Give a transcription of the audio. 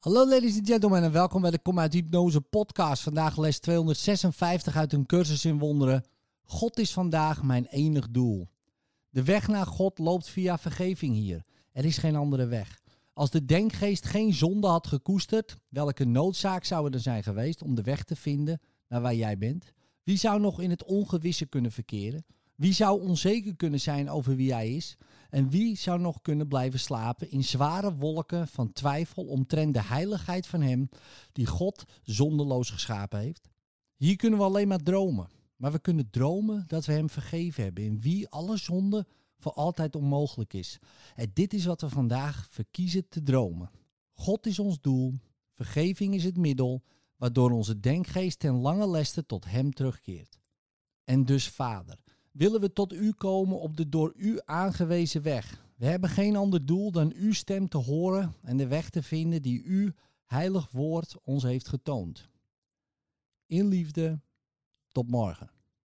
Hallo ladies and gentlemen en welkom bij de Kom uit Hypnose podcast. Vandaag les 256 uit een cursus in wonderen. God is vandaag mijn enig doel. De weg naar God loopt via vergeving hier. Er is geen andere weg. Als de denkgeest geen zonde had gekoesterd, welke noodzaak zou er zijn geweest om de weg te vinden naar waar jij bent? Wie zou nog in het ongewisse kunnen verkeren? Wie zou onzeker kunnen zijn over wie hij is? En wie zou nog kunnen blijven slapen in zware wolken van twijfel omtrent de heiligheid van hem die God zonderloos geschapen heeft? Hier kunnen we alleen maar dromen. Maar we kunnen dromen dat we hem vergeven hebben, in wie alle zonde voor altijd onmogelijk is. En dit is wat we vandaag verkiezen te dromen. God is ons doel, vergeving is het middel, waardoor onze denkgeest ten lange leste tot hem terugkeert. En dus Vader willen we tot u komen op de door u aangewezen weg. We hebben geen ander doel dan uw stem te horen en de weg te vinden die uw heilig woord ons heeft getoond. In liefde, tot morgen.